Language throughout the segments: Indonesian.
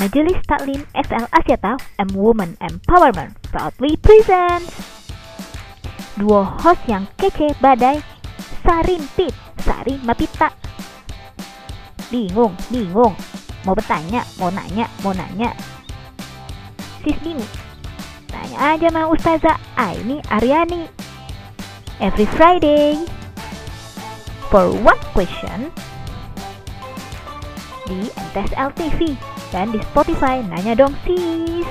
Majelis Taklim SL Asyata M Women Empowerment proudly presents Duo host yang kece badai Sarimpit, Sari Mapita. Bingung, bingung. Mau bertanya, mau nanya, mau nanya. Sis bingung Tanya aja sama Ustazah Aini Aryani. Every Friday For one question di MTSL TV dan di Spotify Nanya Dong Sis.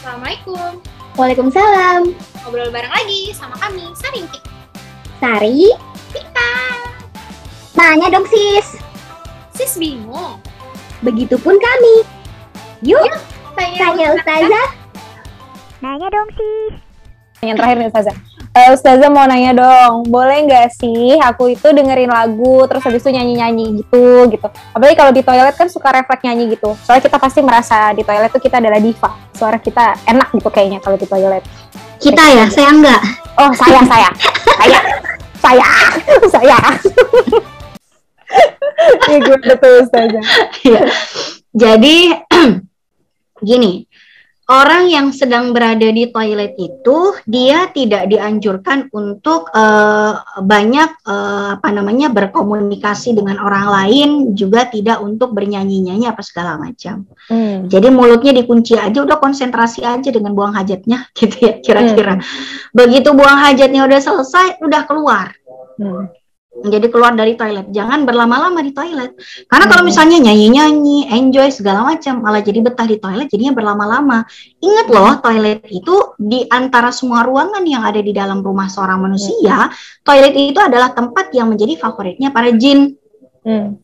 Assalamualaikum. Waalaikumsalam. Ngobrol bareng lagi sama kami, Sarintik. Sari, Kita. tanya dong sis. Sis bingung. Begitupun kami. Yuk, Tanya, tanya Ustazah. Nanya dong Sis. Yang terakhir nih Ustazah. Eh, Ustazah mau nanya dong, boleh nggak sih aku itu dengerin lagu terus habis itu nyanyi-nyanyi gitu gitu. Apalagi kalau di toilet kan suka refleks nyanyi gitu. Soalnya kita pasti merasa di toilet tuh kita adalah diva. Suara kita enak gitu kayaknya kalau di toilet. Kita ya, saya enggak. Oh saya saya saya saya saya. Iya gue betul Ustazah. Iya. Jadi gini, orang yang sedang berada di toilet itu dia tidak dianjurkan untuk eh, banyak eh, apa namanya berkomunikasi dengan orang lain, juga tidak untuk bernyanyi-nyanyi apa segala macam. Hmm. Jadi mulutnya dikunci aja, udah konsentrasi aja dengan buang hajatnya, gitu ya kira-kira. Begitu buang hajatnya udah selesai, udah keluar. Hmm. Jadi keluar dari toilet, jangan berlama-lama di toilet. Karena kalau Hmm. misalnya nyanyi-nyanyi, enjoy segala macam, malah jadi betah di toilet, jadinya berlama-lama. Ingat loh, toilet itu di antara semua ruangan yang ada di dalam rumah seorang manusia, toilet itu adalah tempat yang menjadi favoritnya para jin. Hmm.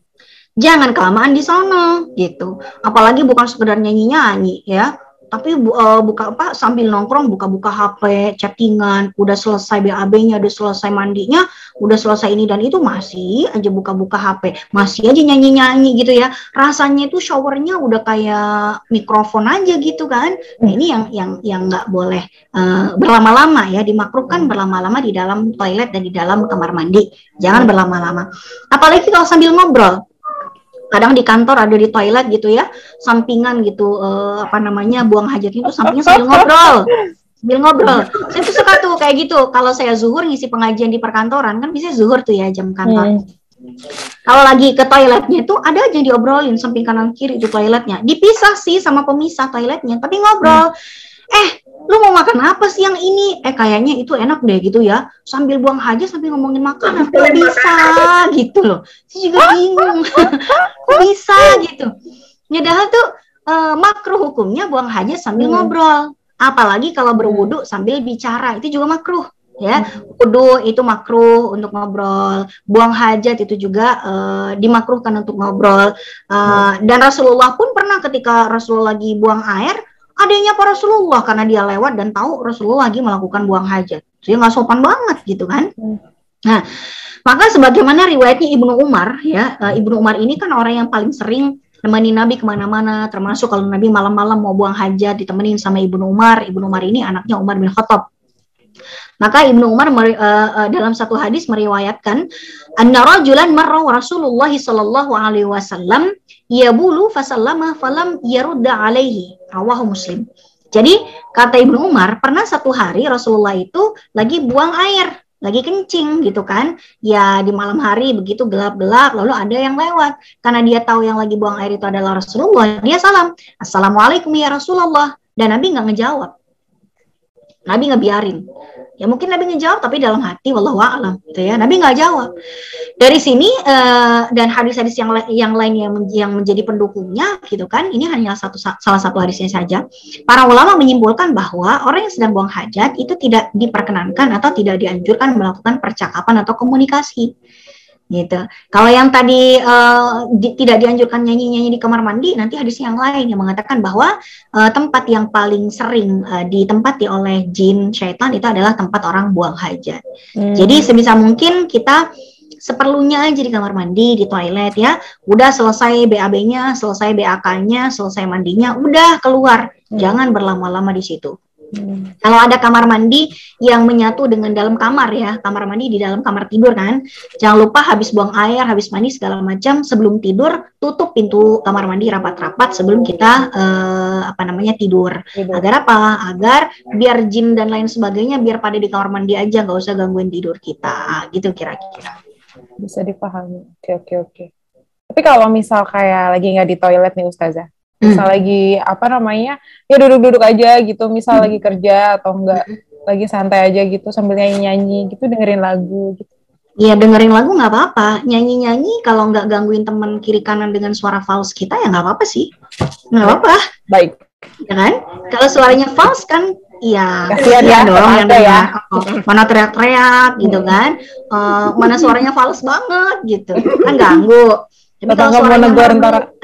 Jangan kelamaan di sana, gitu. Apalagi bukan sekedar nyanyi-nyanyi, ya. Tapi eh, buka apa sambil nongkrong buka-buka HP, chattingan, udah selesai BAB-nya, udah selesai mandinya, udah selesai ini dan itu masih aja buka-buka HP, masih aja nyanyi-nyanyi gitu ya. Rasanya itu showernya udah kayak mikrofon aja gitu kan. Nah, ini yang yang yang nggak boleh eh, berlama-lama ya, dimakruhkan berlama-lama di dalam toilet dan di dalam kamar mandi. Jangan berlama-lama. Apalagi kalau sambil ngobrol kadang di kantor ada di toilet gitu ya sampingan gitu eh, apa namanya buang hajatnya itu sampingnya sambil ngobrol. Sambil ngobrol. Saya tuh suka tuh kayak gitu. Kalau saya zuhur ngisi pengajian di perkantoran kan bisa zuhur tuh ya jam kantor. Hmm. kalau lagi ke toiletnya itu ada aja yang diobrolin samping kanan kiri itu toiletnya. Dipisah sih sama pemisah toiletnya tapi ngobrol. Eh lu mau makan apa sih yang ini? Eh kayaknya itu enak deh gitu ya. Sambil buang hajat sambil ngomongin makanan. Kok bisa? gitu loh. Saya juga bingung. Kok bisa? Gitu. Nyadar tuh eh, makruh hukumnya buang hajat sambil Hmm. ngobrol. Apalagi kalau berwudu sambil bicara. Itu juga makruh ya. Wudhu itu makruh untuk ngobrol. Buang hajat itu juga eh, dimakruhkan untuk ngobrol. Eh, dan Rasulullah pun pernah ketika Rasulullah lagi buang air adanya para Rasulullah karena dia lewat dan tahu Rasulullah lagi melakukan buang hajat. Jadi nggak sopan banget gitu kan? Hmm. nah maka sebagaimana riwayatnya Ibnu Umar ya eh, Ibnu Umar ini kan orang yang paling sering nemani Nabi ke mana-mana termasuk kalau Nabi malam-malam mau buang hajat ditemenin sama Ibnu Umar. Ibnu Umar ini anaknya Umar bin Khattab maka Ibnu Umar eh, eh, dalam satu hadis meriwayatkan anna rajulan marra Rasulullah sallallahu alaihi wasallam yabulu fasallama falam yarudda alaihi rawahu Muslim. Jadi kata Ibnu Umar pernah satu hari Rasulullah itu lagi buang air, lagi kencing gitu kan. Ya di malam hari begitu gelap-gelap lalu ada yang lewat. Karena dia tahu yang lagi buang air itu adalah Rasulullah, dia salam, "Assalamualaikum ya Rasulullah." Dan Nabi nggak ngejawab. Nabi ngebiarin. Ya mungkin Nabi ngejawab tapi dalam hati wallahu a'lam gitu ya. Nabi nggak jawab. Dari sini eh, dan hadis-hadis yang yang lain yang, yang menjadi pendukungnya gitu kan. Ini hanya satu salah satu hadisnya saja. Para ulama menyimpulkan bahwa orang yang sedang buang hajat itu tidak diperkenankan atau tidak dianjurkan melakukan percakapan atau komunikasi. Gitu. Kalau yang tadi eh, di- tidak dianjurkan nyanyi-nyanyi di kamar mandi, nanti hadis yang lain yang mengatakan bahwa eh, tempat yang paling sering eh, ditempati oleh jin syaitan itu adalah tempat orang buang hajat. Hmm. Jadi sebisa mungkin kita seperlunya aja di kamar mandi, di toilet ya. Udah selesai BAB-nya, selesai BAK-nya, selesai mandinya, udah keluar. Hmm. Jangan berlama-lama di situ. Hmm. Kalau ada kamar mandi yang menyatu dengan dalam kamar ya, kamar mandi di dalam kamar tidur kan, jangan lupa habis buang air, habis mandi segala macam sebelum tidur tutup pintu kamar mandi rapat-rapat sebelum kita eh, apa namanya tidur. Gitu. Agar apa? Agar biar jin dan lain sebagainya biar pada di kamar mandi aja nggak usah gangguin tidur kita, gitu kira-kira. Bisa dipahami. Oke, oke, oke. Tapi kalau misal kayak lagi nggak di toilet nih Ustazah, misal lagi apa namanya, ya duduk-duduk aja gitu, misal Hmm. lagi kerja atau enggak lagi santai aja gitu sambil nyanyi-nyanyi gitu dengerin lagu gitu. Iya dengerin lagu nggak apa-apa, nyanyi-nyanyi kalau nggak gangguin teman kiri kanan dengan suara false kita ya nggak apa-apa sih, nggak apa-apa. Baik. ya kan? Kalau suaranya false kan, iya, Kasihan iya ya, dong yang ya. Oh, mana teriak-teriak gitu kan? Eh, mana suaranya false banget gitu, kan ganggu. Tapi kalau nggak mau suaranya negor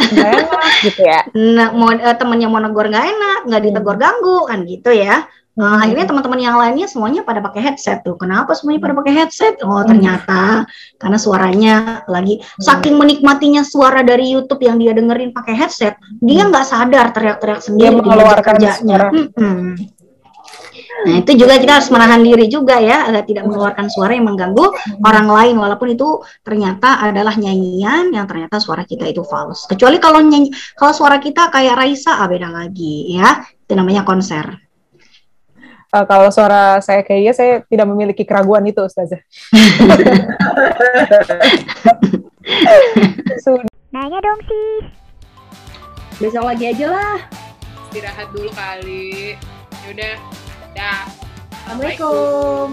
nggak enak gitu ya. nah, mau eh, temennya mau negor nggak enak, nggak ditegur ganggu kan gitu ya. Eh, Hmm. akhirnya teman-teman yang lainnya semuanya pada pakai headset tuh. Kenapa semuanya pada pakai headset? Oh Hmm. ternyata karena suaranya lagi saking menikmatinya suara dari YouTube yang dia dengerin pakai headset, dia nggak sadar teriak-teriak sendiri di meja Hmm. mengeluarkan kerjanya. suara. Mm-mm. Nah itu juga kita harus menahan diri juga ya agar tidak mengeluarkan suara yang mengganggu orang lain walaupun itu ternyata adalah nyanyian yang ternyata suara kita itu false. Kecuali kalau nyanyi kalau suara kita kayak Raisa ah, beda lagi ya. Itu namanya konser. Eh, kalau suara saya kayaknya saya tidak memiliki keraguan itu Ustazah. Nanya dong sis. Besok lagi aja lah. istirahat dulu kali. Yaudah, dah. Assalamualaikum.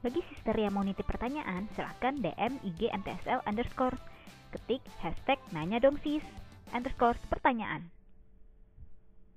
Bagi sister yang mau nitip pertanyaan, silahkan DM IG MTSL underscore. Ketik hashtag nanya dong sis underscore pertanyaan.